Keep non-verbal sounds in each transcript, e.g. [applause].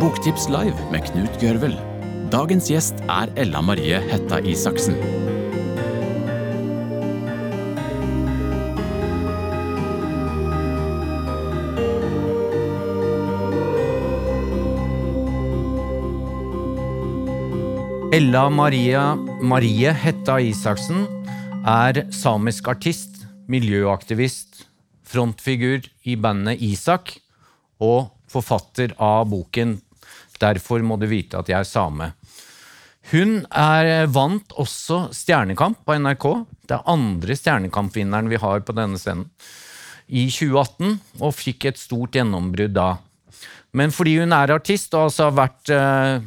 Boktips live med Knut Gørvel. Dagens gjest er Ella Marie Hetta Isaksen. Ella Maria Marie Hetta Isaksen er samisk artist, miljøaktivist, frontfigur i bandet Isak og forfatter av boken 'Derfor må du vite at jeg er same'. Hun er vant også Stjernekamp på NRK. Det er andre Stjernekamp-vinneren vi har på denne scenen. I 2018, og fikk et stort gjennombrudd da. Men fordi hun er artist og altså har vært eh,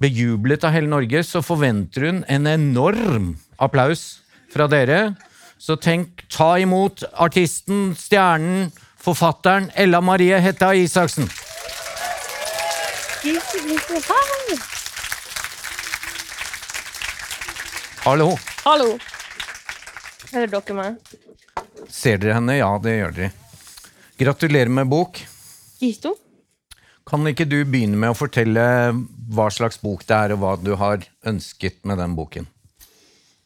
bejublet av hele Norge, så forventer hun en enorm applaus fra dere. Så tenk, ta imot artisten, stjernen, forfatteren Ella Marie Hetta Isaksen. Hallo. Hallo. Hører dere meg? Ser dere henne? Ja, det gjør dere. Gratulerer med bok. Gisto? Kan ikke du begynne med å fortelle hva slags bok det er, og hva du har ønsket med den boken?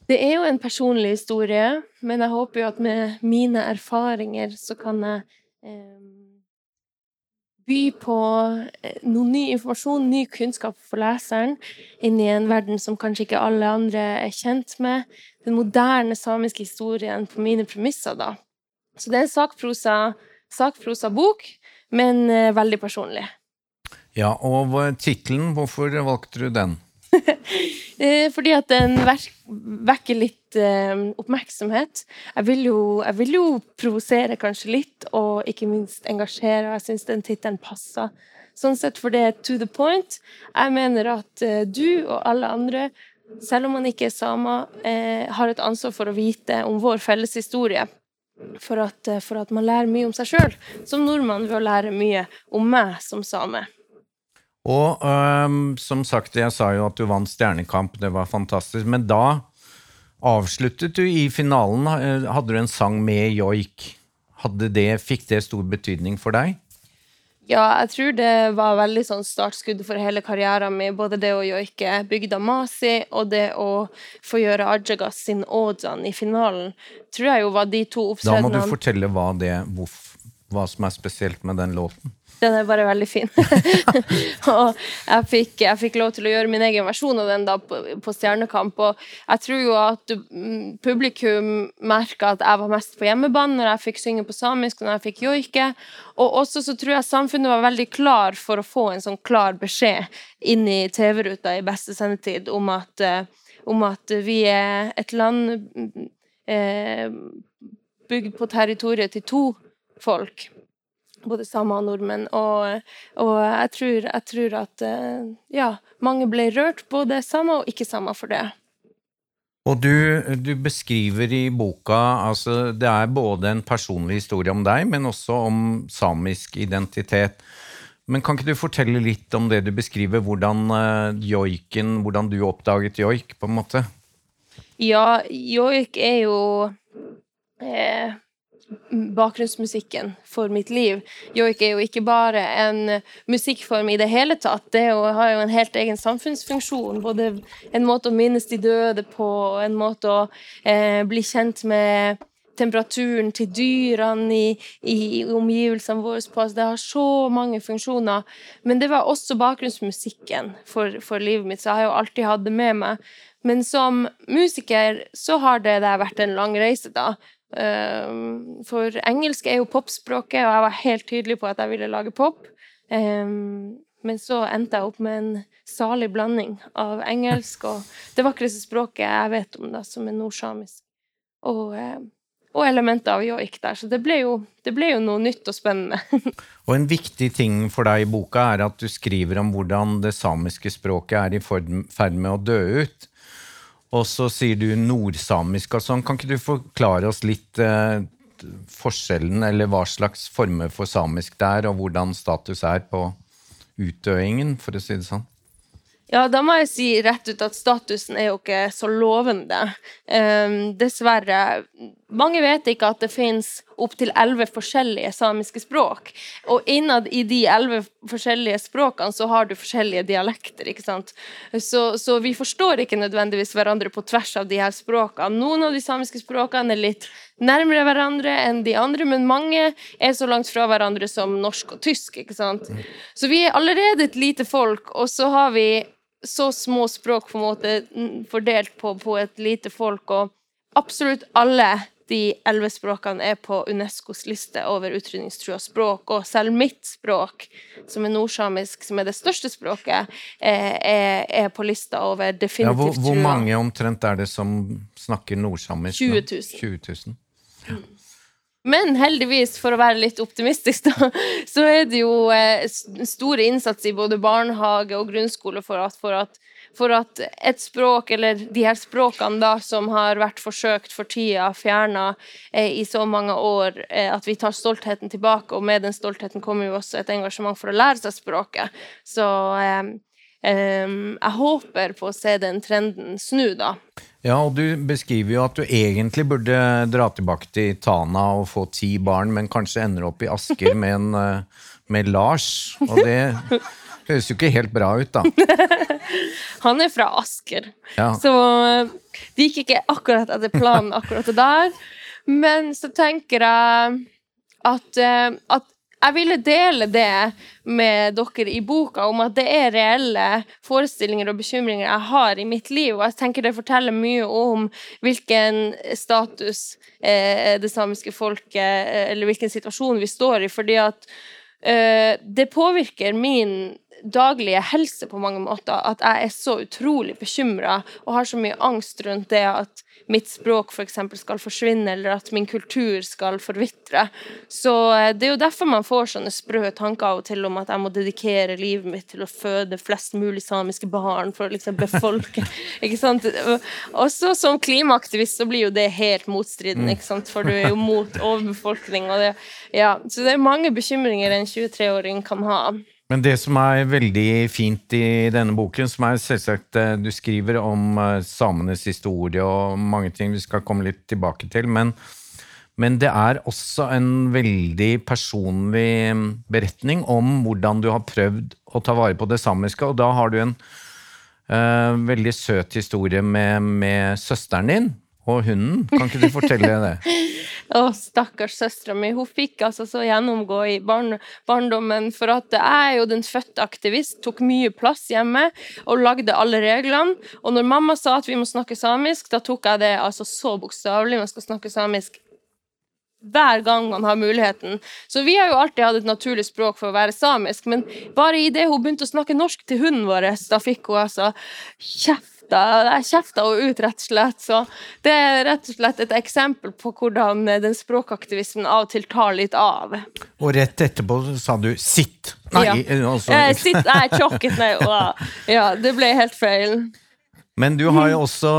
Det er jo en personlig historie, men jeg håper jo at med mine erfaringer så kan jeg eh, by på eh, noe ny informasjon, ny kunnskap for leseren, inn i en verden som kanskje ikke alle andre er kjent med. Den moderne samiske historien på mine premisser, da. Så det er en sakprosa, sakprosa bok, men eh, veldig personlig. Ja, og tittelen, hvorfor valgte du den? [laughs] Eh, fordi at den vekker litt eh, oppmerksomhet. Jeg vil jo, jeg vil jo provosere kanskje litt, og ikke minst engasjere. Jeg syns den tittelen passer. Sånn sett for det er to the point. Jeg mener at eh, du og alle andre, selv om man ikke er samer, har et ansvar for å vite om vår felles historie. For at, for at man lærer mye om seg sjøl, som nordmann ved å lære mye om meg som same. Og um, som sagt, jeg sa jo at du vant Stjernekamp, det var fantastisk. Men da avsluttet du i finalen. Hadde du en sang med joik? Det, fikk det stor betydning for deg? Ja, jeg tror det var veldig sånn startskudd for hele karrieren min. Både det å joike bygda Masi og det å få gjøre Ajagas sin Ojan i finalen, tror jeg jo var de to opptredenene Da må du fortelle hva, det, hva som er spesielt med den låten. Den er bare veldig fin. [laughs] og jeg fikk, jeg fikk, lov til å gjøre min egen versjon av den da på, på Stjernekamp. Og jeg tror jo at mm, publikum merka at jeg var mest på hjemmebane når jeg fikk synge på samisk, når jeg fikk joike. Og også så tror jeg samfunnet var veldig klar for å få en sånn klar beskjed inn i TV-ruta i beste sendetid om at, uh, om at vi er et land eh, bygd på territoriet til to folk både samer og nordmenn. Og, og jeg, tror, jeg, tror, at eh, ja, mange ble rørt, både samer og ikke-samer, for det. Og du, du, beskriver i boka altså Det er både en personlig historie om deg, men også om samisk identitet. Men kan ikke du fortelle litt om det du beskriver, hvordan uh, joiken Hvordan du oppdaget joik, på en måte? Ja, joik er jo eh, bakgrunnsmusikken for mitt liv. Joik er jo ikke bare en musikkform i det hele tatt. Det har jo en helt egen samfunnsfunksjon. Både en måte å minnes de døde på, og en måte å eh, bli kjent med temperaturen til dyrene i, i omgivelsene våre på. Altså, det har så mange funksjoner. Men det var også bakgrunnsmusikken for, for livet mitt, så jeg har jo alltid hatt det med meg. Men som musiker så har det vært en lang reise, da. Um, for engelsk er jo popspråket, og jeg var helt tydelig på at jeg ville lage pop. Um, men så endte jeg opp med en salig blanding av engelsk og det vakreste språket jeg vet om, da, som er nordsamisk. Og, um, og elementer av joik der. Så det ble, jo, det ble jo noe nytt og spennende. [laughs] og en viktig ting for deg i boka er at du skriver om hvordan det samiske språket er i ferd med å dø ut. Og så sier du nordsamisk og sånn. Kan ikke du forklare oss litt eh, forskjellen, eller hva slags former for samisk det er, og hvordan status er på utdøingen, for å si det sånn? Ja, da må jeg si rett ut at statusen er jo ikke så lovende. Um, dessverre. Mange vet ikke at det finnes opptil elleve forskjellige samiske språk. Og innad i de elleve forskjellige språkene så har du forskjellige dialekter. ikke sant? Så, så, vi forstår ikke nødvendigvis hverandre på tvers av de her språkene. Noen av de samiske språkene er litt nærmere hverandre enn de andre, men mange er så langt fra hverandre som norsk og tysk. ikke sant? Så vi er allerede et lite folk, og så har vi så små språk på en måte fordelt på, på et lite folk. og absolutt alle de elleve språkene er på Unescos liste over utrydningstrua språk, og selv mitt språk, som er nordsamisk, som er det største språket, er, er på lista over definitivt ja, hvor, hvor mange omtrent er det som snakker nordsamisk? 20 000. 20 000. Ja. Men heldigvis, for å være litt optimistisk, da, så er det jo eh, store innsats i både barnehage og grunnskole for at, for at for at et språk, eller de her språkene da, som har vært forsøkt for tida fjerna eh, i så mange år, eh, at vi tar stoltheten tilbake, og med den stoltheten kommer jo også et engasjement for å lære seg språket. Så eh, eh, jeg håper på å se den trenden snu, da. Ja, og du beskriver jo at du egentlig burde dra tilbake til Tana og få ti barn, men kanskje ender opp i Asker med, en, eh, med Lars. Og det Høres jo ikke helt bra ut, da. [laughs] Han er fra Asker, ja. så eh, det gikk ikke akkurat etter planen akkurat der. Men så tenker jeg at, eh, at jeg ville dele det med dere i boka, om at det er reelle forestillinger og bekymringer jeg har i mitt liv. Og jeg tenker det forteller mye om hvilken status eh, det samiske folket eh, Eller hvilken situasjon vi står i. Fordi at eh, det påvirker min daglige helse på mange måter. At jeg er så utrolig bekymra og har så mye angst rundt det at mitt språk f.eks. For skal forsvinne, eller at min kultur skal forvitre. Så eh, det er jo derfor man får sånne sprø tanker av og til om at jeg må dedikere livet mitt til å føde flest mulig samiske barn for å liksom befolke [laughs] ikke sant? Også som klimaaktivist så blir jo det helt motstridende, ikke sant? for du er jo mot overbefolkning. Og det, ja. Så det er mange bekymringer en 23-åring kan ha. Men det som er veldig fint i denne boken, som er selvsagt eh, Du skriver om eh, samenes historie og mange ting vi skal komme litt tilbake til, men, men det er også en veldig personlig mm, beretning om hvordan du har prøvd å ta vare på det samiske, og da har du en uh, veldig søt historie med, med søsteren din og hunden. Kan ikke du fortelle det? [laughs] Å, stakkars søstera mi. Hun fikk altså så gjennomgå i barn, barndommen for at jeg er jo den fødte aktivist, tok mye plass hjemme og lagde alle reglene. Og når mamma sa at vi må snakke samisk, da tok jeg det altså så bokstavelig. Man skal snakke samisk hver gang man har muligheten. Så vi har jo alltid hatt et naturlig språk for å være samisk, men bare idet hun begynte å snakke norsk til hunden vår, da fikk hun altså kjeft kjefta, jeg kjefta henne ut, rett og slett. Så det er rett og slett et eksempel på hvordan den språkaktivismen av og til tar litt av. Og rett etterpå sa du 'sitt'. Nei, ja. altså eh, Sitt, er tjokket, nei. [laughs] Ja, det ble helt feil. Men du har jo også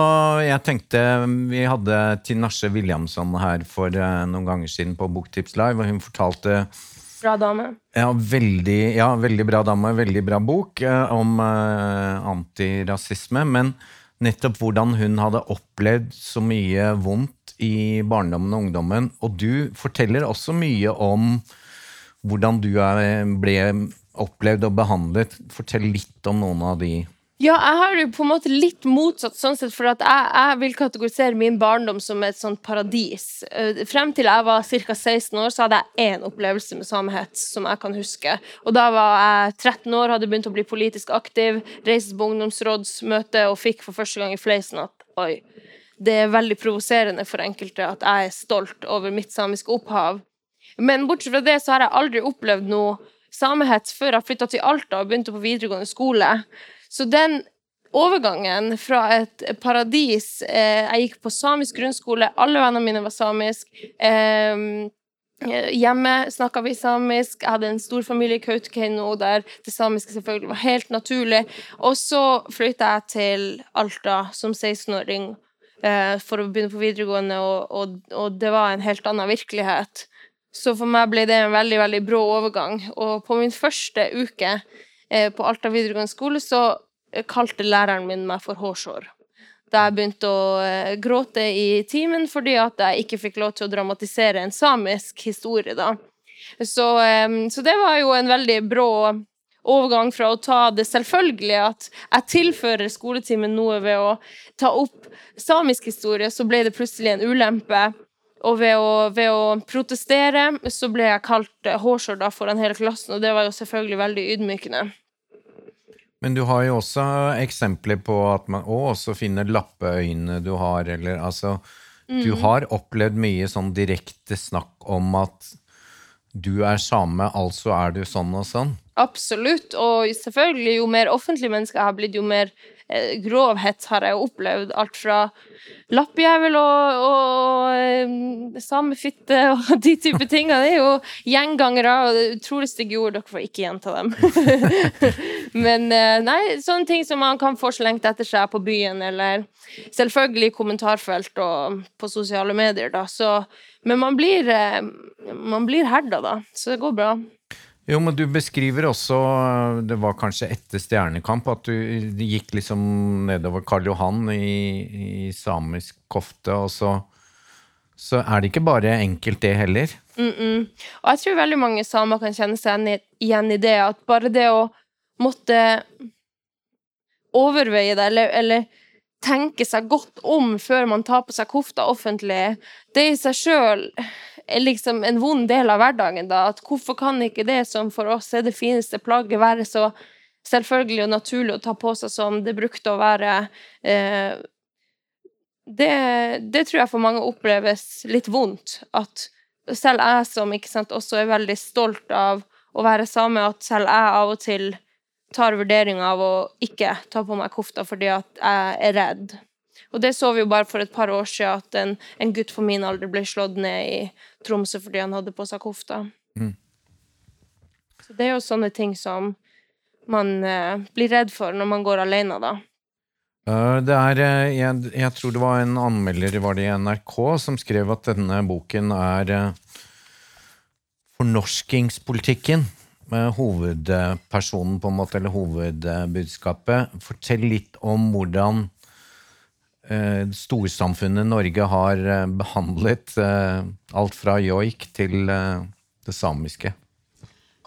Jeg tenkte Vi hadde Tinashe Williamson her for eh, noen ganger siden på Boktips Live, og hun fortalte Bra dame. Ja, veldig, ja, veldig bra dame. Veldig bra bok eh, om eh, antirasisme. Men nettopp hvordan hun hadde opplevd så mye vondt i barndommen og ungdommen. Og du forteller også mye om hvordan du ble opplevd og behandlet. Fortell litt om noen av de ja, jeg har jo på en måte litt motsatt, sånn sett, for jeg, jeg, vil kategorisere min barndom som et sånt paradis. Eh, frem til jeg var ca. 16 år, så hadde jeg én opplevelse med samehets som jeg kan huske. Og da var jeg 13 år, hadde begynt å bli politisk aktiv, reiste på ungdomsrådsmøte og fikk for første gang i fleisen at oi, det er veldig provoserende for enkelte at jeg er stolt over mitt samiske opphav. Men bortsett fra det så har jeg aldri opplevd noe samehets før jeg flytta til Alta og begynte på videregående skole. Så den overgangen fra et paradis eh, Jeg gikk på samisk grunnskole, alle vennene mine var samisk. Eh, Hjemme snakka vi samisk. Jeg hadde en stor familie i Kautokeino der det samiske selvfølgelig var helt naturlig. Og så flytta jeg til Alta som 16-åring eh, for å begynne på videregående, og, og, og, det var en helt annen virkelighet. Så for meg ble det en veldig, veldig brå overgang. Og på min første uke på Alta videregående skole, så kalte læreren min meg for hårsår. da jeg begynte å eh, gråte i timen fordi at jeg ikke fikk lov til å dramatisere en samisk historie, da. Så, eh, så det var jo en veldig brå overgang fra å ta det selvfølgelige at jeg tilfører skoletimen noe ved å ta opp samisk historie, så ble det plutselig en ulempe. Og ved å, ved å protestere så ble jeg kalt hårsår foran hele klassen, og det var jo selvfølgelig veldig ydmykende. Men du har jo også eksempler på at man også finner lappeøyne du har, eller altså mm. Du har opplevd mye sånn direkte snakk om at du er same, altså er du sånn og sånn? Absolutt. Og selvfølgelig, jo mer offentlig menneske jeg har blitt, jo mer eh, grov hets har jeg opplevd. Alt fra lappjævel og, og eh, samefitte og [laughs] de type tingene. Det er jo gjengangere og utrolig stygge. Dere får ikke gjenta dem. [laughs] Men eh, nei, sånne ting som man kan få slengt etter seg på byen, eller selvfølgelig kommentarfelt og på sosiale medier, da. Så, men man blir, eh, man blir herda, da. Så det går bra. Jo, men du beskriver også, det var kanskje etter Stjernekamp, at du gikk liksom nedover Karl Johan i, i samisk kofte, og så, så er det ikke bare enkelt, det heller. Mm -mm. Og jeg tror veldig mange samer kan kjenne seg igjen i det, at bare det å måtte overveie det, eller, eller tenke seg godt om før man tar på seg kofta offentlig, det i seg sjøl er liksom en vond del av hverdagen, da. At hvorfor kan ikke det som for oss er det fineste plagget, være så selvfølgelig og naturlig å ta på seg som det brukte å være? Eh, det, det, tror jeg for mange oppleves litt vondt. At selv jeg som sant, også er veldig stolt av å være same, at selv jeg av og til tar vurdering av å ikke ta på meg kofta fordi at jeg er redd. Og det så vi jo bare for et par år siden, at en, en gutt på min alder ble slått ned i Tromsø fordi han hadde på seg kofta. Mm. Så det er jo sånne ting som man eh, blir redd for når man går alene, da. Det er, eh, jeg, jeg, tror det var en anmelder var det i NRK som skrev at denne boken er eh, fornorskingspolitikken. Hovedpersonen, på en måte, eller hovedbudskapet. Fortell litt om hvordan Eh, storsamfunnet Norge har eh, behandlet eh, alt fra joik til det samiske.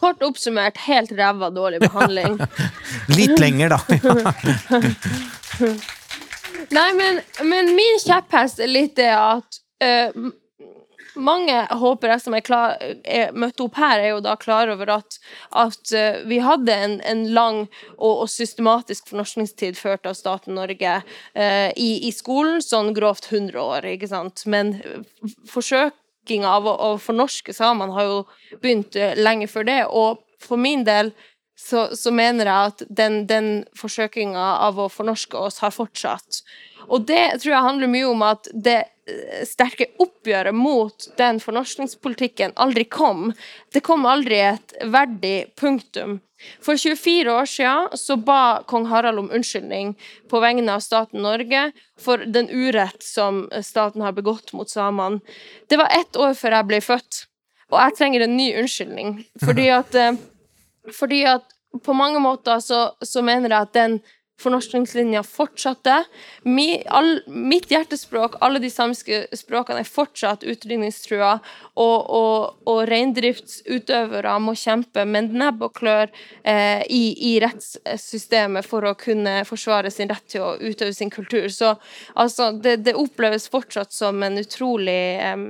Kort oppsummert helt ræva dårlig behandling. [laughs] Litt lenger, da. [laughs] Nei, men, men, min kjepphest er litt det at uh, mange håper jeg som er, klar, er møtt opp her, er jo da klar over at, at uh, vi hadde en, en lang og, og, systematisk fornorskningstid ført av staten Norge eh, i, i, skolen, sånn grovt 100 år, ikke sant. Men forsøkinga av å, å fornorske samene har jo begynt uh, lenge før det, og for min del så, så mener jeg at den, den forsøkinga av å fornorske oss har fortsatt. Og det tror jeg handler mye om at det eh, sterke oppgjøret mot den fornorskningspolitikken aldri kom. Det kom aldri et verdig punktum. For 24 år siden så ba kong Harald om unnskyldning på vegne av staten Norge for den urett som staten har begått mot samene. Det var ett år før jeg ble født, og jeg trenger en ny unnskyldning. [laughs] Fordi at, eh, fordi at på mange måter så, så mener jeg at den fornorskningslinja fortsatte. Mi, all, mitt hjertespråk, alle de samiske språkene, er fortsatt utrydningstrua, og, og, og reindriftsutøvere må kjempe med nebb og klør eh, i, i, rettssystemet for å kunne forsvare sin rett til å utøve sin kultur. Så altså, det, det oppleves fortsatt som en utrolig eh,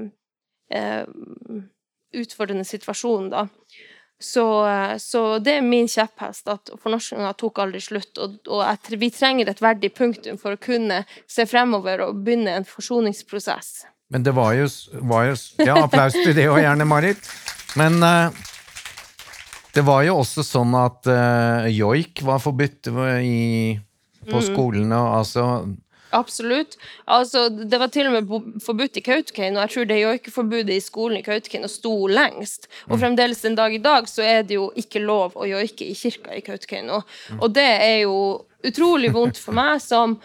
eh, utfordrende situasjon, da. Så, så, det er min kjepphest, at fornorskinga tok aldri slutt. Og, og at vi trenger et verdig punktum for å kunne se fremover og begynne en forsoningsprosess. Men det var jo, var jo Ja, applaus til det òg, gjerne, Marit. Men uh, det var jo også sånn at uh, joik var forbudt i, på mm. skolene. Altså Absolutt. Altså, det var til og med forbudt i Kautokeino, jeg tror det joikeforbudet i skolen i Kautokeino sto lengst. Og mm. fremdeles den dag i dag så er det jo ikke lov å joike i kirka i Kautokeino. Mm. Og det er jo utrolig vondt for meg som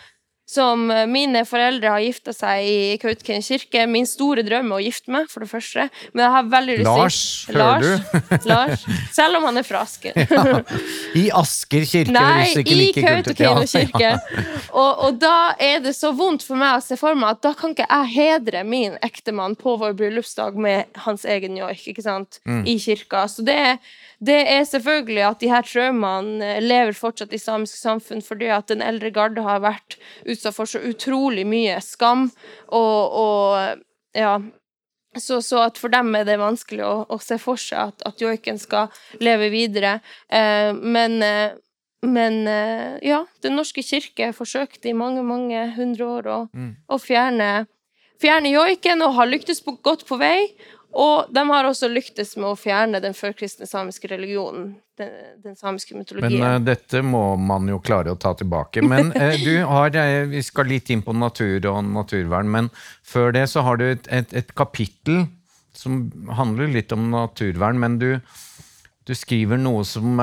som eh, mine foreldre har gifta seg i Kautokeino kirke. Min store drøm er å gifte meg, for det første. Men jeg har veldig lyst til Lars, hører du? [laughs] Lars. Selv om han er fra Asker. [laughs] Ja. I Asker kirke, Nei, i Kautokeino kirke. Og, og da er det så vondt for meg å se for meg at da kan ikke jeg hedre min ektemann på vår bryllupsdag med hans egen joik, ikke sant, Mm. i kirka. Så det, det er selvfølgelig at de her traumene eh, lever fortsatt i samisk samfunn fordi at den eldre garde har vært utsatt for så utrolig mye skam og, og ja. Så, så for dem er det vanskelig å, å se for seg at, at joiken skal leve videre. Eh, men eh, men eh, ja, Den norske kirke forsøkte i mange mange hundre år å, Mm. å fjerne, fjerne joiken, og har lyktes på, godt på vei. Og de har også lyktes med å fjerne den førkristne samiske religionen, den, den samiske Men mytologien. eh, dette må man jo klare å ta tilbake. Men uh, [laughs] du har, uh, vi skal litt inn på natur og naturvern, men før det så har du et, et, et kapittel som handler litt om naturvern, men du, du skriver noe som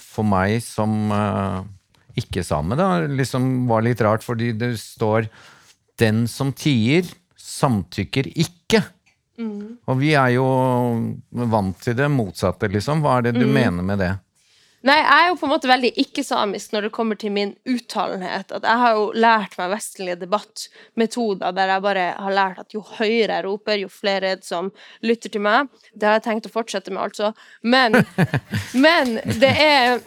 for meg som ikke-same da, liksom var litt rart, fordi det står 'den som tier, samtykker ikke'. Og vi er jo vant til det motsatte, liksom. Hva er det du mener med det? Nei, jeg er jo på en måte veldig ikke-samisk når det kommer til min uttalenhet. At jeg har jo lært meg vestlige debattmetoder der jeg bare har lært at jo høyere jeg roper, jo flere er det som lytter til meg. Det har jeg tenkt å fortsette med, altså. Men, [laughs] men det er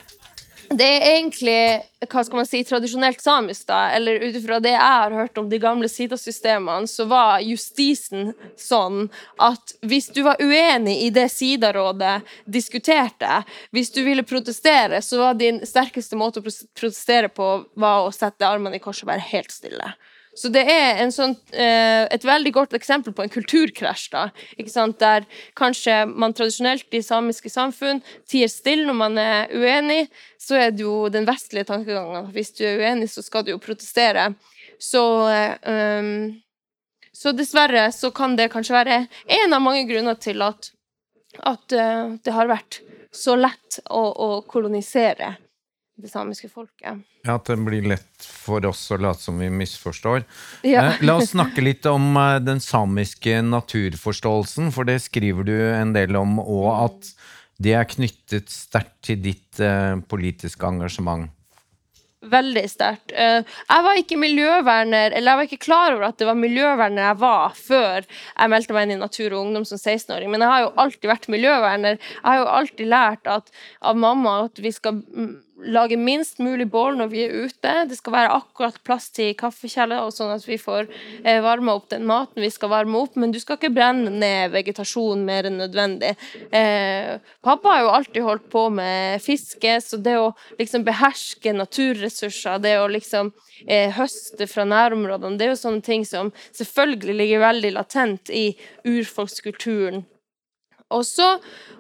det er egentlig hva skal man si, tradisjonelt samisk, da, eller ut ifra det jeg har hørt om de gamle Sida-systemene, så var justisen sånn at hvis du var uenig i det Sida-rådet diskuterte, hvis du ville protestere, så var din sterkeste måte å protestere på var å sette armene i kors og være helt stille. Så det er sånn, eh, et veldig godt eksempel på en kulturkrasj, da, der kanskje man tradisjonelt i samiske samfunn tier stille når man er uenig, så er det jo den vestlige tankegangen. Hvis du er uenig, så skal du jo protestere. Så um, så dessverre så kan det kanskje være en av mange grunner til at, at eh, det har vært så lett å, å kolonisere det samiske folket. Ja, At det blir lett for oss å late som vi misforstår. Ja. Eh, La oss snakke litt om eh, den samiske naturforståelsen, for det skriver du en del om, og at det er knyttet sterkt til ditt eh, politiske engasjement. Veldig sterkt. Jeg var ikke miljøverner, eller jeg var ikke klar over at det var miljøverner jeg var før jeg meldte meg inn i Natur og Ungdom som 16-åring, men jeg har jo alltid vært miljøverner. Jeg har jo alltid lært at, av mamma at vi skal mm, lage minst mulig bål når vi er ute. Det skal være akkurat plass til kaffekjeller, sånn at vi får eh, varme opp den maten vi skal varme opp, men du skal ikke brenne ned vegetasjon mer enn nødvendig. Eh, pappa har jo alltid holdt på med fiske, så det å liksom beherske naturressurser, det å liksom eh, høste fra nærområdene, det er jo sånne ting som selvfølgelig ligger veldig latent i urfolkskulturen. Og så,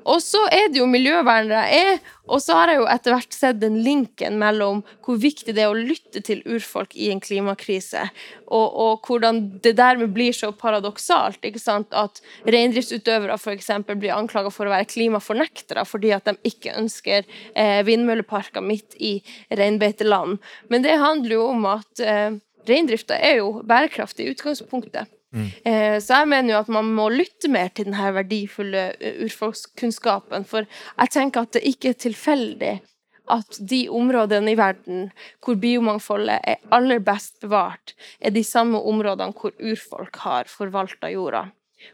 og så er det jo miljøvernere jeg er, og så har jeg jo etter hvert sett den linken mellom hvor viktig det er å lytte til urfolk i en klimakrise, og, og hvordan det dermed blir så paradoksalt ikke sant? at reindriftsutøvere f.eks. blir anklaga for å være klimafornektere fordi at de ikke ønsker eh, vindmølleparker midt i reinbeiteland. Men det handler jo om at eh, reindrifta er jo bærekraftig i utgangspunktet. Eh, Så jeg mener jo at man må lytte mer til denne verdifulle eh, urfolkskunnskapen, for jeg tenker at det ikke er tilfeldig at de områdene i verden hvor biomangfoldet er aller best bevart, er de samme områdene hvor urfolk har forvalta jorda.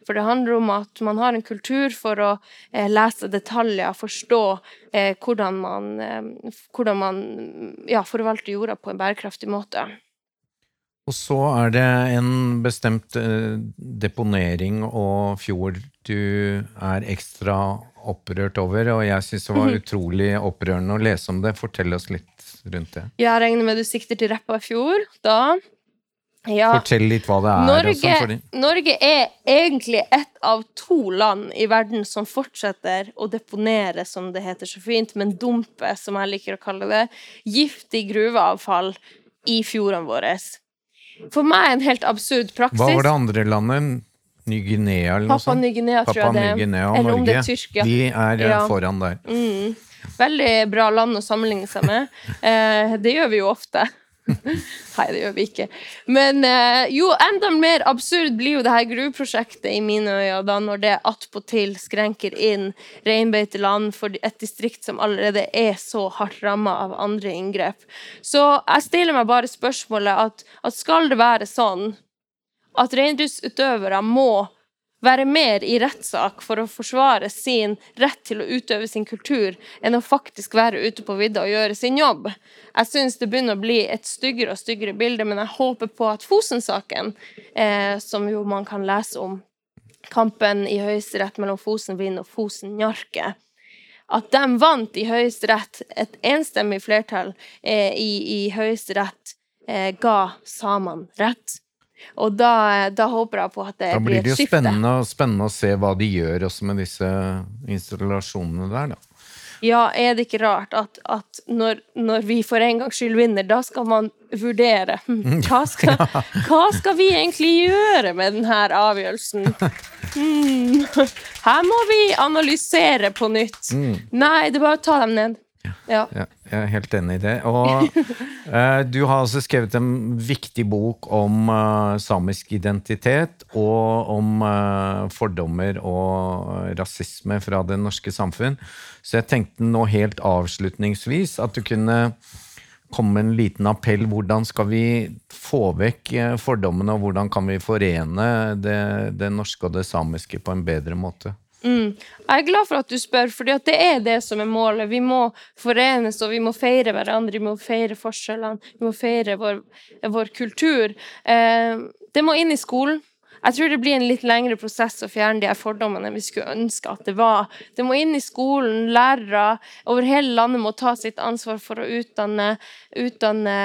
For det handler om at man har en kultur for å eh, lese detaljer, forstå eh, hvordan man, hvordan man ja, forvalter jorda på en bærekraftig måte. Og så er det en bestemt eh, deponering og fjord du er ekstra opprørt over, og jeg syns det var Mhm. utrolig opprørende å lese om det. Fortell oss litt rundt det. Jeg regner med du sikter til Repparfjord, da. Ja. Fortell litt hva det er. Norge, sånn. Norge er egentlig ett av to land i verden som fortsetter å deponere, som det heter så fint, men dumpe, som jeg liker å kalle det, giftig gruveavfall i fjordene våre. For meg en helt absurd praksis. Hva var det andre landet? Ny-Guinea eller noe Papua sånt? Ny-Guinea, tror jeg det er. Eller om det er Tyrkia. De er eh, Ja. foran der. Mm. Veldig bra land å sammenligne seg med. [laughs] Eh, det gjør vi jo ofte. [laughs] Nei, det gjør vi ikke. Men eh, jo, enda mer absurd blir jo det her gruveprosjektet i mine øyne da når det attpåtil skrenker inn reinbeiteland for et distrikt som allerede er så hardt ramma av andre inngrep. Så jeg stiller meg bare spørsmålet at, at skal det være sånn at reindriftsutøvere må være mer i rettssak for å forsvare sin rett til å utøve sin kultur, enn å faktisk være ute på vidda og gjøre sin jobb. Jeg syns det begynner å bli et styggere og styggere bilde, men jeg håper på at Fosen-saken, eh, som jo man kan lese om, kampen i Høyesterett mellom Fosen-Vind og Fosen-Njarke, at de vant i Høyesterett, et enstemmig flertall eh, i, i Høyesterett eh, ga samene rett. Og da, da, håper jeg på at det, da blir et skifte. Da blir det jo spennende, å se hva de gjør også med disse installasjonene der, da. Ja, er det ikke rart at, at når, når, vi for en gangs skyld vinner, da skal man vurdere hm, hva skal, [laughs] hva skal vi egentlig gjøre med denne avgjørelsen? Hmm, [laughs] her må vi analysere på nytt. Mm. Nei, det er bare å ta dem ned. Ja. ja. jeg er helt enig i det. Og [laughs] eh, du har altså skrevet en viktig bok om uh, samisk identitet og om uh, fordommer og rasisme fra det norske samfunn. Så jeg tenkte nå helt avslutningsvis at du kunne komme med en liten appell. Hvordan skal vi få vekk fordommene, og hvordan kan vi forene det, det norske og det samiske på en bedre måte? Mm. Jeg er glad for at du spør, for det er det som er målet. Vi må forenes, og vi må feire hverandre, vi må feire forskjellene, vi må feire vår, vår kultur. Eh, det må inn i skolen. Jeg tror det blir en litt lengre prosess å fjerne de her fordommene vi skulle ønske at det var. Det må inn i skolen. Lærere over hele landet må ta sitt ansvar for å utdanne, utdanne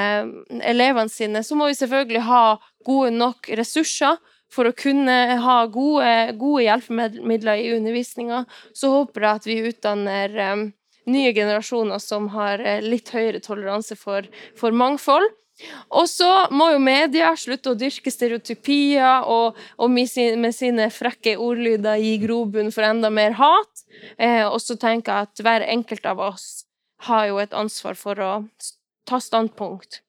elevene sine. Så må vi selvfølgelig ha gode nok ressurser for å kunne ha gode, gode hjelpemidler i undervisninga, så håper jeg at vi utdanner um, nye generasjoner som har uh, litt høyere toleranse for, for mangfold. Og så må jo media slutte å dyrke stereotypier og, og med, sine frekke ordlyder gi grobunn for enda mer hat. Eh, og så tenker jeg at hver enkelt av oss har jo et ansvar for å ta standpunkt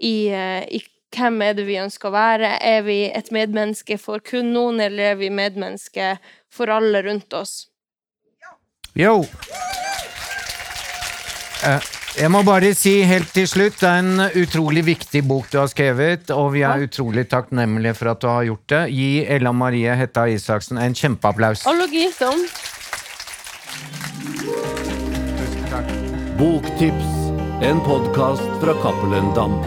i, uh, i hvem er det vi ønsker å være? Er vi et medmenneske for kun noen, eller er vi medmenneske for alle rundt oss? Yo! Eh, jeg må bare si helt til slutt, det er en utrolig viktig bok du har skrevet, og vi er utrolig takknemlige for at du har gjort det. Gi Ella Marie Hetta Isaksen en kjempeapplaus. Boktips, en podkast fra Cappelen Dam.